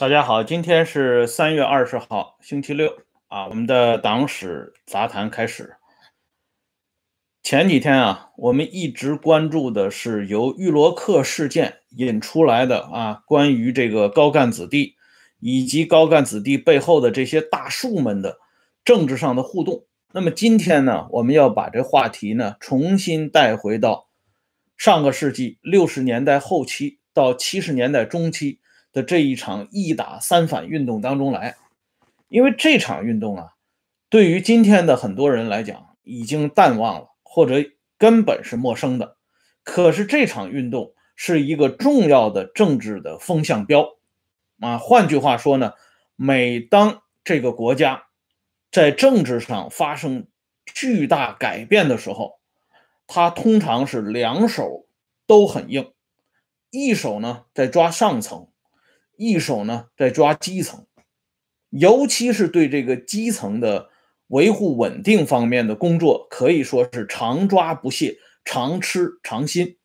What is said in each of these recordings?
大家好，今天是三月二十号，星期六啊。我们的党史杂谈开始。前几天啊，我们一直关注的是由玉罗克事件引出来的啊，关于这个高干子弟以及高干子弟背后的这些大树们的政治上的互动。那么今天呢，我们要把这话题呢重新带回到上个世纪六十年代后期到七十年代中期的这一场一打三反运动当中来，因为这场运动啊，对于今天的很多人来讲已经淡忘了，或者根本是陌生的。可是这场运动是一个重要的政治的风向标啊。换句话说呢，每当这个国家，在政治上发生巨大改变的时候，他通常是两手都很硬，一手呢在抓上层，一手呢在抓基层，尤其是对这个基层的维护稳定方面的工作，可以说是常抓不懈，常吃常新。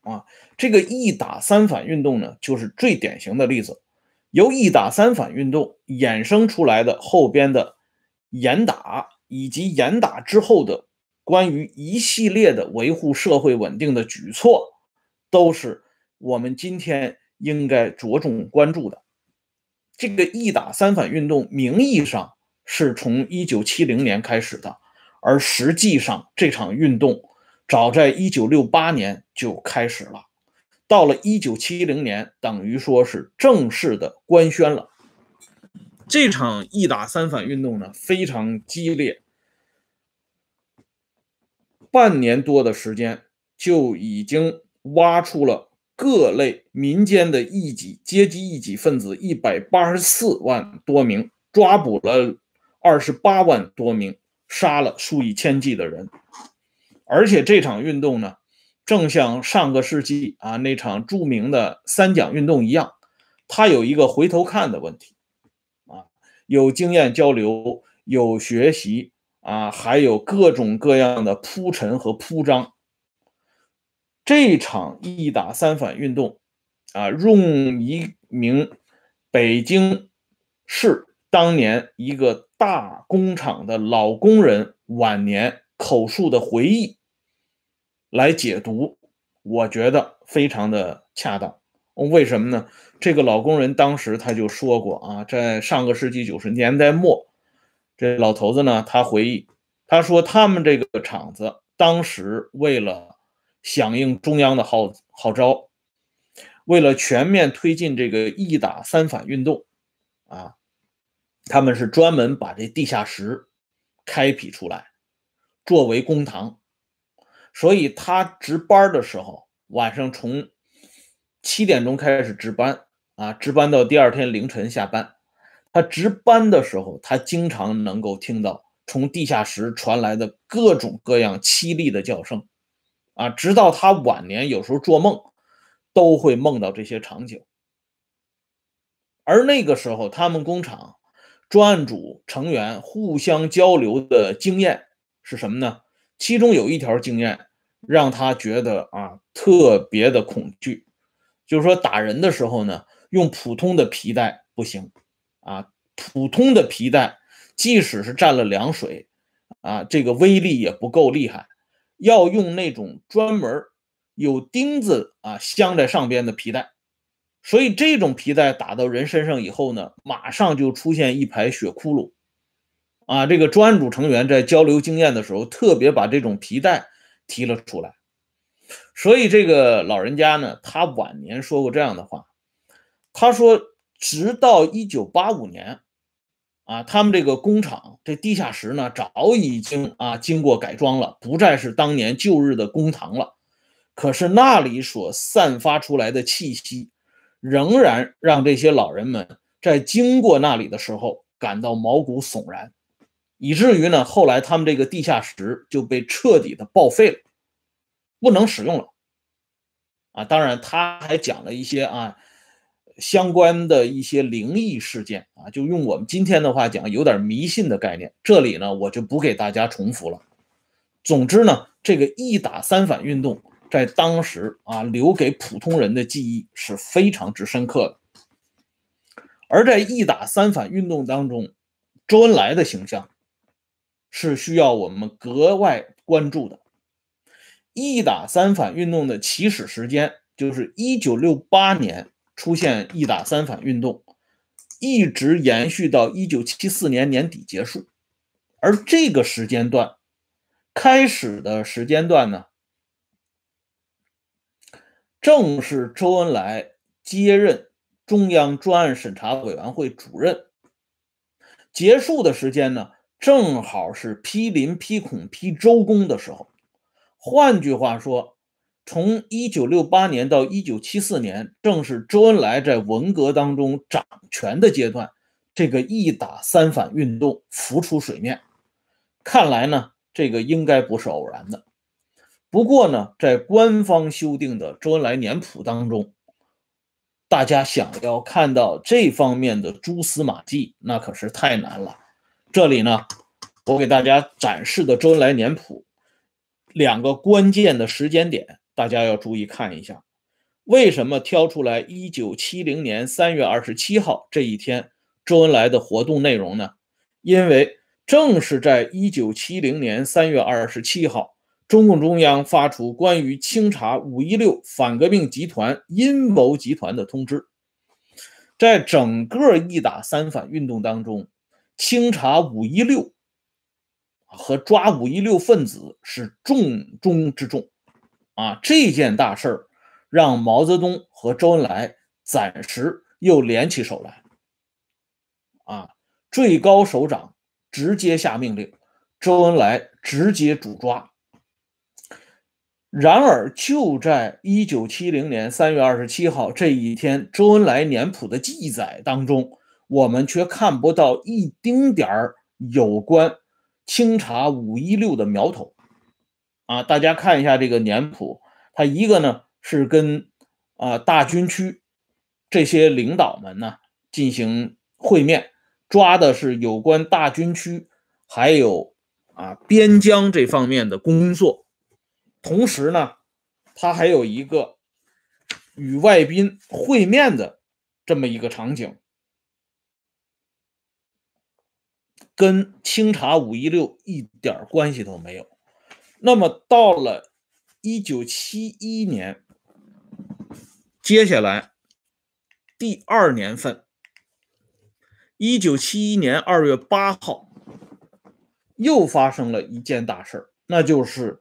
啊，这个一打三反运动呢，就是最典型的例子。由一打三反运动衍生出来的后边的严打，以及严打之后的关于一系列的维护社会稳定的举措，都是我们今天应该着重关注的。这个一打三反运动名义上是从一九七零年开始的，而实际上这场运动早在一九六八年就开始了。到了一九七零年，等于说是正式的官宣了。这场一打三反运动呢，非常激烈，半年多的时间就已经挖出了各类民间的异己、阶级异己分子一百八十四万多名，抓捕了二十八万多名，杀了数以千计的人。而且这场运动呢。正像上个世纪啊那场著名的三蒋运动一样，它有一个回头看的问题，啊，有经验交流，有学习啊，还有各种各样的铺陈和铺张。这场一打三反运动，啊，用一名北京市当年一个大工厂的老工人晚年口述的回忆。来解读，我觉得非常的恰当。为什么呢？这个老工人当时他就说过啊，在上个世纪九十年代末，这老头子呢，他回忆，他说他们这个厂子当时为了响应中央的号号召，为了全面推进这个一打三反运动，啊，他们是专门把这地下室开辟出来，作为公堂。所以他值班的时候，晚上从七点钟开始值班啊，值班到第二天凌晨下班。他值班的时候，他经常能够听到从地下室传来的各种各样凄厉的叫声，啊，直到他晚年有时候做梦，都会梦到这些场景。而那个时候，他们工厂专案组成员互相交流的经验是什么呢？其中有一条经验。让他觉得啊特别的恐惧，就是说打人的时候呢，用普通的皮带不行啊，普通的皮带即使是蘸了凉水啊，这个威力也不够厉害，要用那种专门有钉子啊镶在上边的皮带，所以这种皮带打到人身上以后呢，马上就出现一排血窟窿啊。这个专案组成员在交流经验的时候，特别把这种皮带。提了出来，所以这个老人家呢，他晚年说过这样的话，他说，直到一九八五年，啊，他们这个工厂这地下室呢，早已经啊经过改装了，不再是当年旧日的公堂了，可是那里所散发出来的气息，仍然让这些老人们在经过那里的时候感到毛骨悚然。以至于呢，后来他们这个地下室就被彻底的报废了，不能使用了。啊，当然他还讲了一些啊相关的一些灵异事件啊，就用我们今天的话讲，有点迷信的概念。这里呢，我就不给大家重复了。总之呢，这个一打三反运动在当时啊，留给普通人的记忆是非常之深刻的。而在一打三反运动当中，周恩来的形象是需要我们格外关注的。一打三反运动的起始时间就是一九六八年出现一打三反运动，一直延续到一九七四年年底结束。而这个时间段开始的时间段呢，正是周恩来接任中央专案审查委员会主任，结束的时间呢，正好是批林、批孔、批周公的时候。换句话说，从一九六八年到一九七四年，正是周恩来在文革当中掌权的阶段，这个一打三反运动浮出水面。看来呢，这个应该不是偶然的。不过呢，在官方修订的周恩来年谱当中，大家想要看到这方面的蛛丝马迹，那可是太难了。这里呢，我给大家展示的周恩来年谱。两个关键的时间点，大家要注意看一下。为什么挑出来一九七零年三月二十七号这一天周恩来的活动内容呢？因为正是在一九七零年三月二十七号，中共中央发出关于清查五一六反革命集团阴谋集团的通知。在整个一打三反运动当中，清查五一六。和抓五一六分子是重中之重，啊，这件大事儿让毛泽东和周恩来暂时又联起手来，啊，最高首长直接下命令，周恩来直接主抓。然而，就在一九七零年三月二十七号这一天，周恩来年谱的记载当中，我们却看不到一丁点儿有关。清查五一六的苗头啊，大家看一下这个年谱，它一个呢是跟啊大军区这些领导们呢进行会面，抓的是有关大军区还有啊边疆这方面的工作，同时呢，他还有一个与外宾会面的这么一个场景。跟清查五一六一点关系都没有。那么到了一九七一年，接下来第二年份，一九七一年二月八号，又发生了一件大事那就是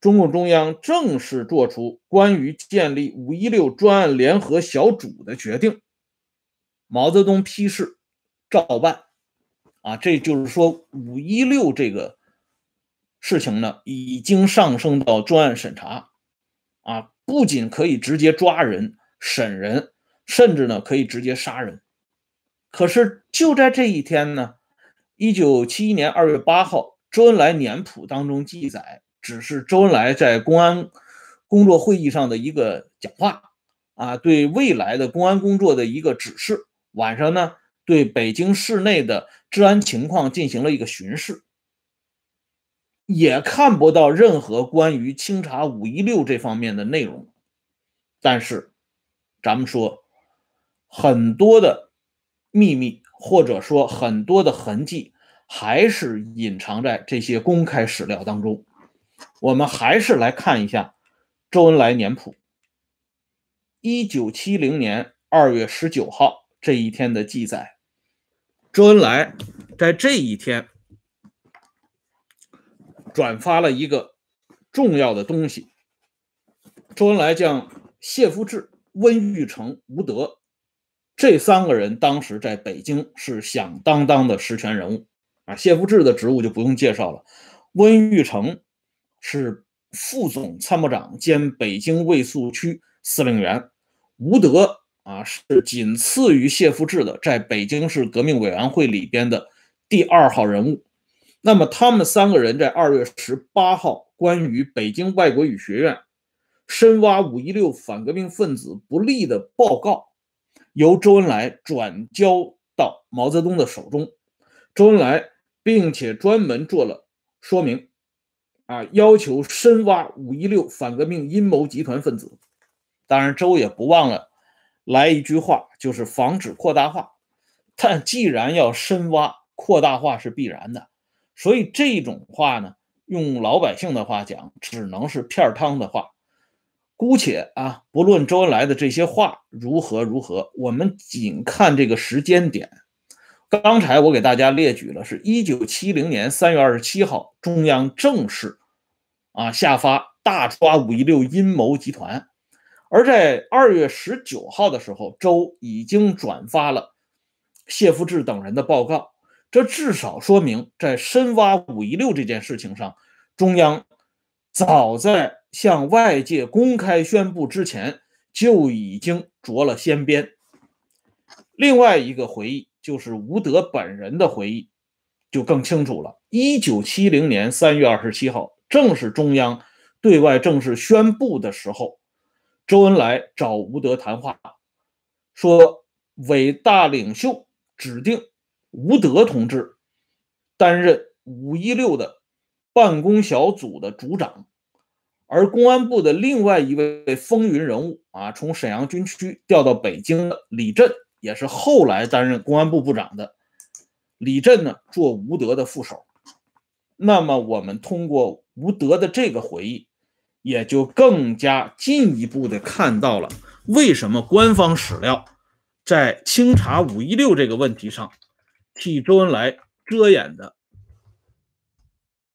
中共中央正式做出关于建立五一六专案联合小组的决定，毛泽东批示，照办。啊，这就是说，五一六这个事情呢，已经上升到专案审查，啊，不仅可以直接抓人、审人，甚至呢可以直接杀人。可是就在这一天呢，一九七一年二月八号，周恩来年谱当中记载，只是周恩来在公安工作会议上的一个讲话，啊，对未来的公安工作的一个指示。晚上呢。对北京市内的治安情况进行了一个巡视，也看不到任何关于清查五一六这方面的内容。但是，咱们说很多的秘密，或者说很多的痕迹，还是隐藏在这些公开史料当中。我们还是来看一下周恩来年谱，一九七零年二月十九号这一天的记载。周恩来在这一天转发了一个重要的东西。周恩来将谢富治、温玉成、吴德这三个人当时在北京是响当当的实权人物啊。谢富治的职务就不用介绍了，温玉成是副总参谋长兼北京卫戍区司令员，吴德。啊，是仅次于谢富治的，在北京市革命委员会里边的第二号人物。那么，他们三个人在二月十八号关于北京外国语学院深挖五一六反革命分子不利的报告，由周恩来转交到毛泽东的手中。周恩来并且专门做了说明，啊，要求深挖五一六反革命阴谋集团分子。当然，周也不忘了。来一句话，就是防止扩大化但既然要深挖扩大化是必然的，所以这种话呢，用老百姓的话讲，只能是片汤的话。姑且啊，不论周恩来的这些话如何如何，我们仅看这个时间点。刚才我给大家列举了，是一九七零年三月二十七号，中央正式啊下发大抓五一六阴谋集团。而在二月十九号的时候，周已经转发了谢富治等人的报告，这至少说明在深挖五一六这件事情上，中央早在。向外界公开宣布之前，就已经着了先鞭。另外一个回忆就是吴德本人的回忆，就更清楚了。一九七零年三月二十七号，正是中央对外正式宣布的时候，周恩来找吴德谈话，说伟大领袖指定吴德同志担任五一六的办公小组的组长。而公安部的另外一位风云人物啊，从沈阳军区调到北京的李振，也是后来担任公安部部长的李振呢，做吴德的副手。那么，我们通过吴德的这个回忆，也就更加进一步的看到了为什么官方史料在清查五一六这个问题上替周恩来遮掩的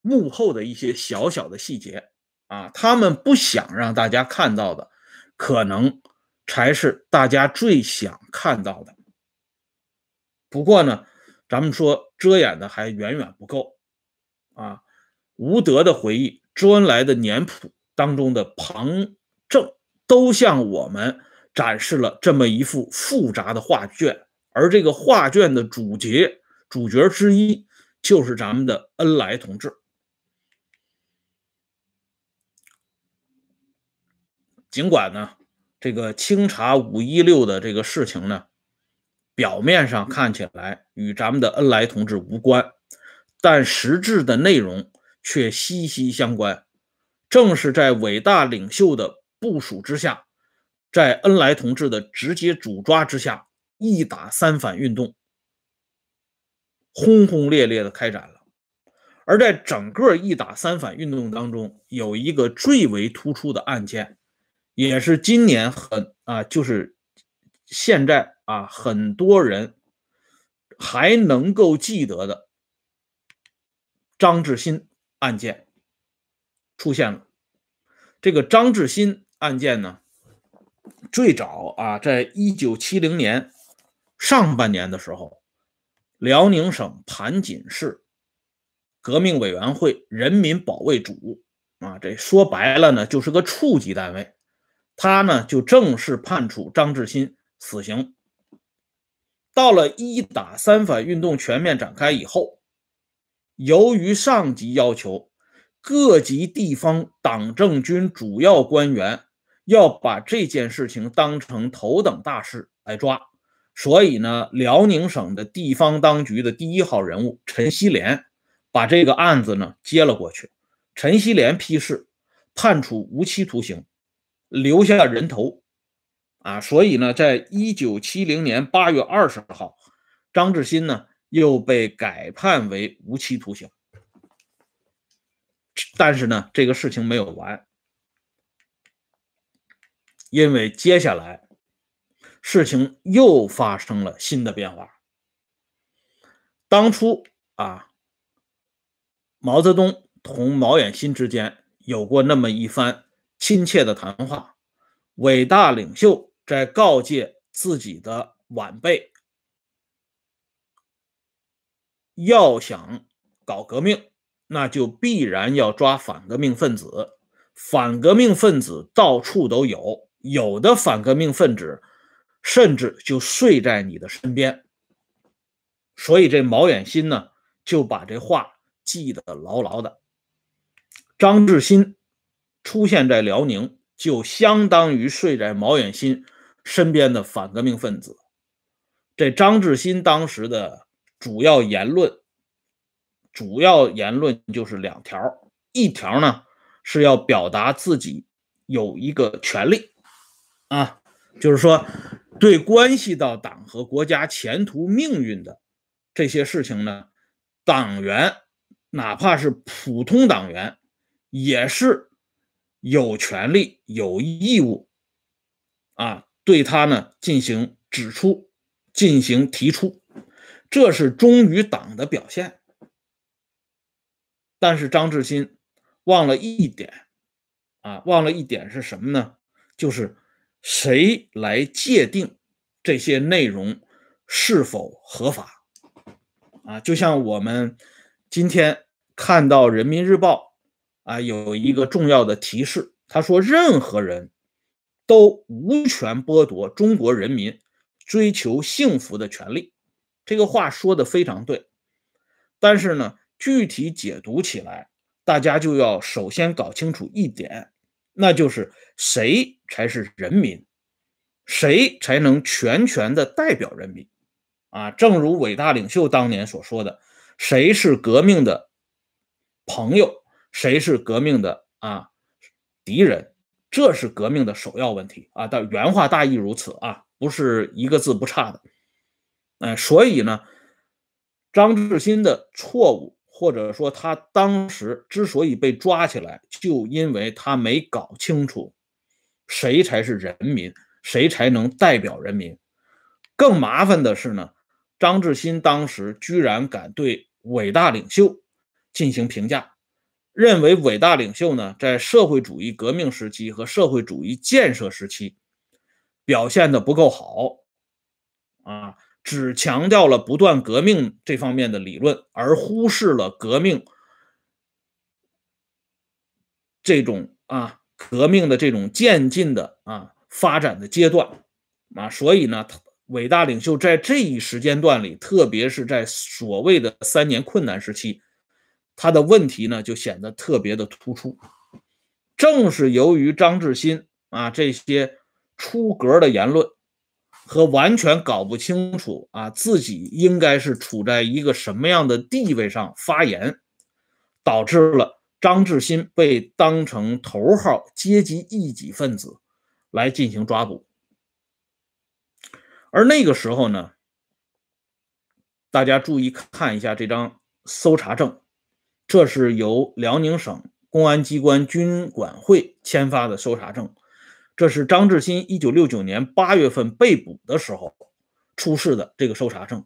幕后的一些小小的细节。啊，他们不想让大家看到的，可能才是大家最想看到的。不过呢，咱们说遮掩的还远远不够啊。吴德的回忆、周恩来的年谱当中的旁证，都向我们展示了这么一幅复杂的画卷。而这个画卷的主角、主角之一，就是咱们的恩来同志。尽管呢，这个清查五一六的这个事情呢，表面上看起来与咱们的恩来同志无关，但实质的内容却息息相关。正是在伟大领袖的部署之下，在恩来同志的直接主抓之下，一打三反运动轰轰烈烈的开展了。而在整个一打三反运动当中，有一个最为突出的案件。也是今年很啊，就是现在啊，很多人还能够记得的张志新案件出现了。这个张志新案件呢，最早啊，在一九七零年上半年的时候，辽宁省盘锦市革命委员会人民保卫组啊，这说白了呢，就是个处级单位。他呢就正式判处张志新死刑。到了一打三反运动全面展开以后，由于上级要求各级地方党政军主要官员要把这件事情当成头等大事来抓，所以呢，辽宁省的地方当局的第一号人物陈锡联把这个案子呢接了过去。陈锡联批示，判处无期徒刑。留下人头，啊，所以呢，在一九七零年八月二十号，张志新呢又被改判为无期徒刑。但是呢，这个事情没有完，因为接下来事情又发生了新的变化。当初啊，毛泽东同毛远新之间有过那么一番。亲切的谈话，伟大领袖在告诫自己的晚辈：要想搞革命，那就必然要抓反革命分子。反革命分子到处都有，有的反革命分子甚至就睡在你的身边。所以这毛远新呢，就把这话记得牢牢的。张志新。出现在辽宁，就相当于睡在毛远新身边的反革命分子。这张志新当时的主要言论，主要言论就是两条：一条呢是要表达自己有一个权利，啊，就是说对关系到党和国家前途命运的这些事情呢，党员哪怕是普通党员，也是有权利、有义务啊，对他呢进行指出、进行提出，这是忠于党的表现。但是张志新忘了一点啊，忘了一点是什么呢？就是谁来界定这些内容是否合法啊？就像我们今天看到《人民日报》啊，有一个重要的提示，他说：“任何人都无权剥夺中国人民追求幸福的权利。”这个话说的非常对，但是呢，具体解读起来，大家就要首先搞清楚一点。那就是谁才是人民，谁才能全权的代表人民啊？正如伟大领袖当年所说的：“谁是革命的朋友，谁是革命的啊敌人？”这是革命的首要问题啊！的原话大意如此啊，不是一个字不差的。哎，所以呢，张志新的错误。或者说，他当时之所以被抓起来，就因为他没搞清楚谁才是人民，谁才能代表人民。更麻烦的是呢，张志新当时居然敢对伟大领袖进行评价，认为伟大领袖呢在社会主义革命时期和社会主义建设时期表现的不够好啊。只强调了不断革命这方面的理论，而忽视了革命这种啊革命的这种渐进的啊发展的阶段啊，所以呢，伟大领袖在这一时间段里，特别是在所谓的三年困难时期，他的问题呢就显得特别的突出。正是由于张志新啊这些出格的言论。和完全搞不清楚啊，自己应该是处在一个什么样的地位上发言，导致了张志新被当成头号阶级异己分子来进行抓捕。而那个时候呢，大家注意看一下这张搜查证，这是由辽宁省公安机关军管会签发的搜查证。这是张志新一九六九年八月份被捕的时候出示的这个搜查证。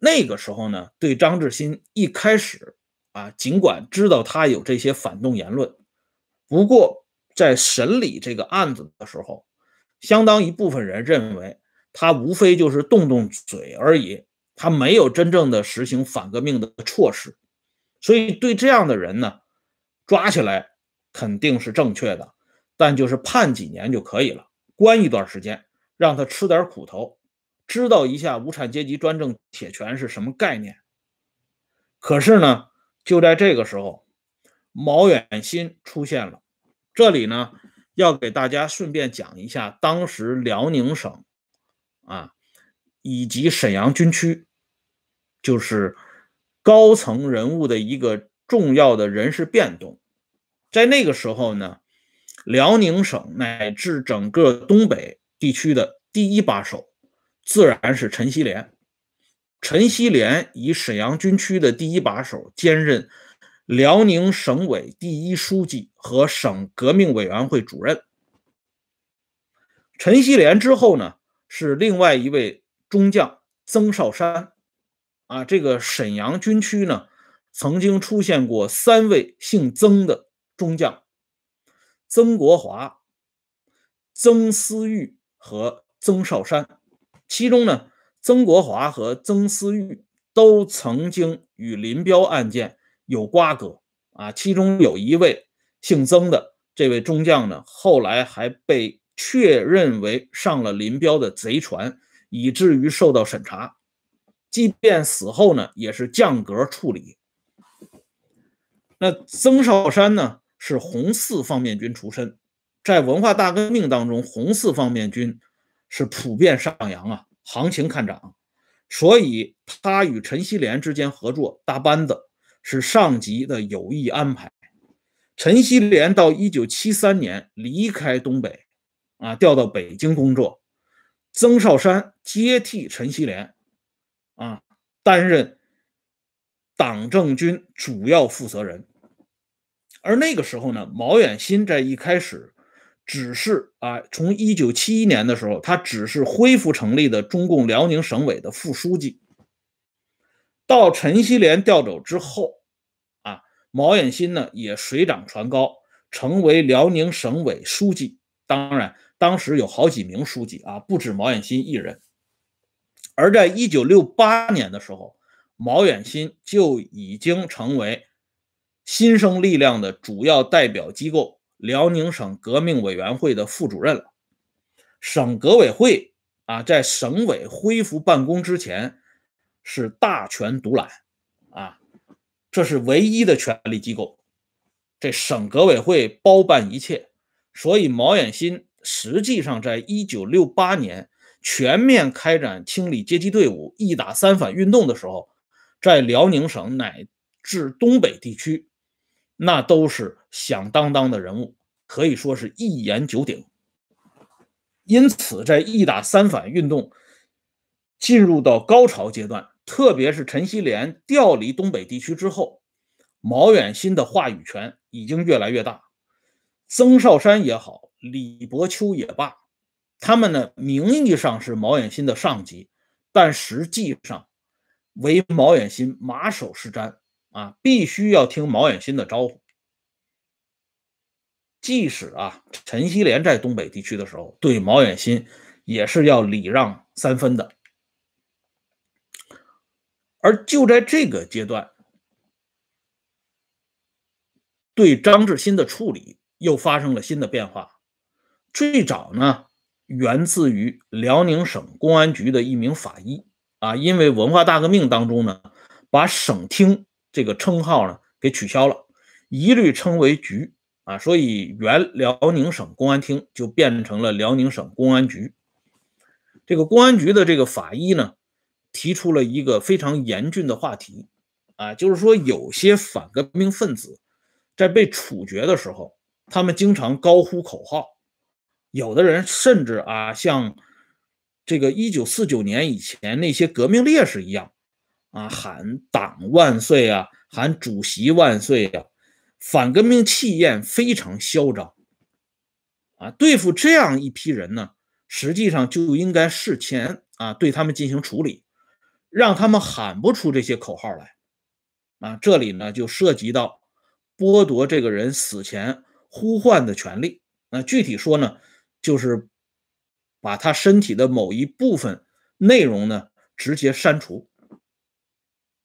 那个时候呢，对张志新一开始啊，尽管知道他有这些反动言论，不过在审理这个案子的时候，相当一部分人认为他无非就是动动嘴而已，他没有真正的实行反革命的措施，所以对这样的人呢，抓起来肯定是正确的。但就是判几年就可以了，关一段时间，让他吃点苦头，知道一下无产阶级专政铁拳是什么概念。可是呢，就在这个时候，毛远新出现了。这里呢，要给大家顺便讲一下，当时辽宁省啊，以及沈阳军区，就是高层人物的一个重要的人事变动。在那个时候呢。辽宁省乃至整个东北地区的第一把手，自然是陈锡联。陈锡联以沈阳军区的第一把手，兼任辽宁省委第一书记和省革命委员会主任。陈锡联之后呢，是另外一位中将曾少山。啊，这个沈阳军区呢，曾经出现过三位姓曾的中将。曾国华、曾思玉和曾少山，其中呢，曾国华和曾思玉都曾经与林彪案件有瓜葛啊。其中有一位姓曾的这位中将呢，后来还被确认为上了林彪的贼船，以至于受到审查。即便死后呢，也是降格处理。那曾少山呢？是红四方面军出身，在文化大革命当中，红四方面军是普遍上扬啊，行情看涨，所以他与陈锡联之间合作搭班子是上级的有意安排。陈锡联到一九七三年离开东北，啊，调到北京工作，曾少山接替陈锡联，啊，担任党政军主要负责人。而那个时候呢，毛远新在一开始只是啊，从一九七一年的时候，他只是恢复成立的中共辽宁省委的副书记。到陈锡联调走之后，啊，毛远新呢也水涨船高，成为辽宁省委书记。当然，当时有好几名书记啊，不止毛远新一人。而在一九六八年的时候，毛远新就已经成为。新生力量的主要代表机构辽宁省革命委员会的副主任了。省革委会啊，在省委恢复办公之前是大权独揽啊，这是唯一的权力机构。这省革委会包办一切，所以毛远新实际上在一九六八年全面开展清理阶级队伍、一打三反运动的时候，在辽宁省乃至东北地区。那都是响当当的人物，可以说是一言九鼎。因此，在一打三反运动进入到高潮阶段，特别是陈锡联调离东北地区之后，毛远新的话语权已经越来越大。曾少山也好，李伯秋也罢，他们呢名义上是毛远新的上级，但实际上为毛远新马首是瞻。啊，必须要听毛远新的招呼。即使啊，陈锡联在东北地区的时候，对毛远新也是要礼让三分的。而就在这个阶段，对张志新的处理又发生了新的变化。最早呢，源自于辽宁省公安局的一名法医啊，因为文化大革命当中呢，把省厅。这个称号呢，给取消了，一律称为局啊，所以原辽宁省公安厅就变成了辽宁省公安局。这个公安局的这个法医呢，提出了一个非常严峻的话题啊，就是说有些反革命分子在被处决的时候，他们经常高呼口号，有的人甚至啊，像这个一九四九年以前那些革命烈士一样。啊，喊党万岁啊，喊主席万岁呀，反革命气焰非常嚣张。啊，对付这样一批人呢，实际上就应该事前啊对他们进行处理，让他们喊不出这些口号来。啊，这里呢就涉及到剥夺这个人死前呼唤的权利。那具体说呢，就是把他身体的某一部分内容呢直接删除。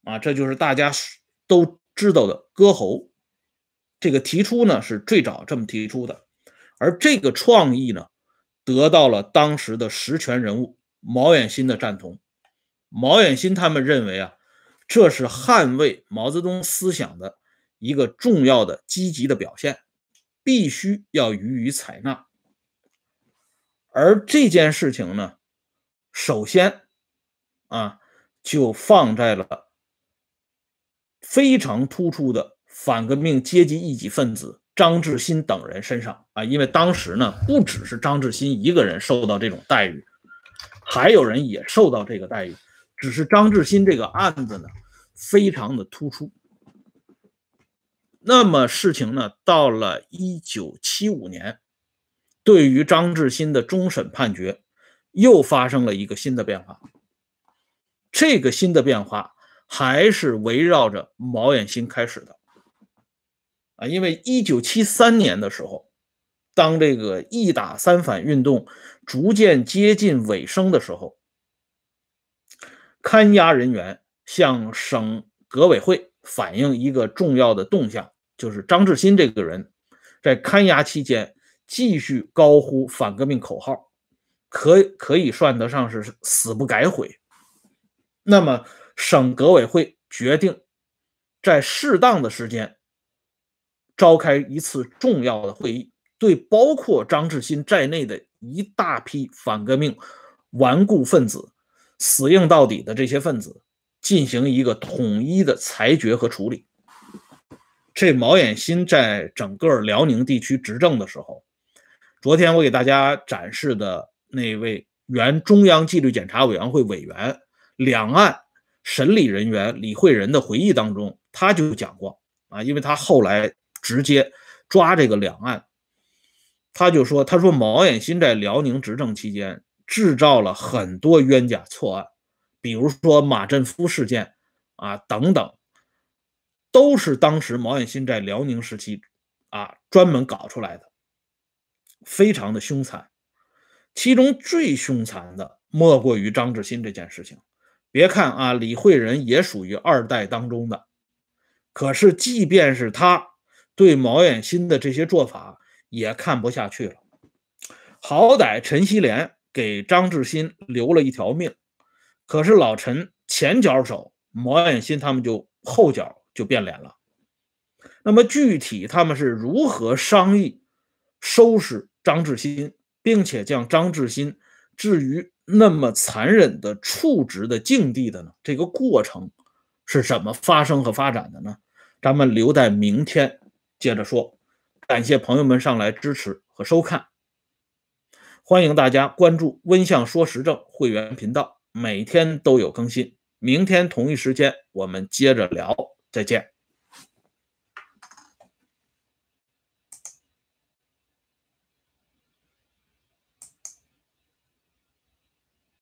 啊，这就是大家都知道的割喉。这个提出呢是最早这么提出的，而这个创意呢得到了当时的实权人物毛远新的赞同。毛远新他们认为啊，这是捍卫毛泽东思想的一个重要的积极的表现，必须要予以采纳。而这件事情呢，首先啊就放在了。非常突出的反革命阶级异己分子张志新等人身上啊，因为当时呢，不只是张志新一个人受到这种待遇，还有人也受到这个待遇，只是张志新这个案子呢，非常的突出。那么事情呢，到了一九七五年，对于张志新的终审判决，又发生了一个新的变化。这个新的变化。还是围绕着毛远新开始的啊，因为一九七三年的时候，当这个一打三反运动逐渐接近尾声的时候，看押人员向省革委会反映一个重要的动向，就是张志新这个人在看押期间继续高呼反革命口号，可可以算得上是死不改悔。那么。省革委会决定在适当的时间召开一次重要的会议，对包括张志新在内的一大批反革命顽固分子、死硬到底的这些分子进行一个统一的裁决和处理。这毛远新在整个辽宁地区执政的时候，昨天我给大家展示的那位原中央纪律检查委员会委员、两岸审理人员李慧仁的回忆当中，他就讲过啊，因为他后来直接抓这个两岸，他就说，他说毛远新在辽宁执政期间制造了很多冤假错案，比如说马振夫事件啊等等，都是当时毛远新在辽宁时期啊专门搞出来的，非常的凶残。其中最凶残的莫过于张志新这件事情。别看啊，李惠仁也属于二代当中的，可是即便是他对毛远新的这些做法也看不下去了。好歹陈锡联给张志新留了一条命，可是老陈前脚走，毛远新他们就后脚就变脸了。那么具体他们是如何商议收拾张志新？并且将张志新置于那么残忍的处职的境地的呢？这个过程是怎么发生和发展的呢？咱们留待明天接着说。感谢朋友们上来支持和收看，欢迎大家关注“温相说时政”会员频道，每天都有更新。明天同一时间我们接着聊，再见。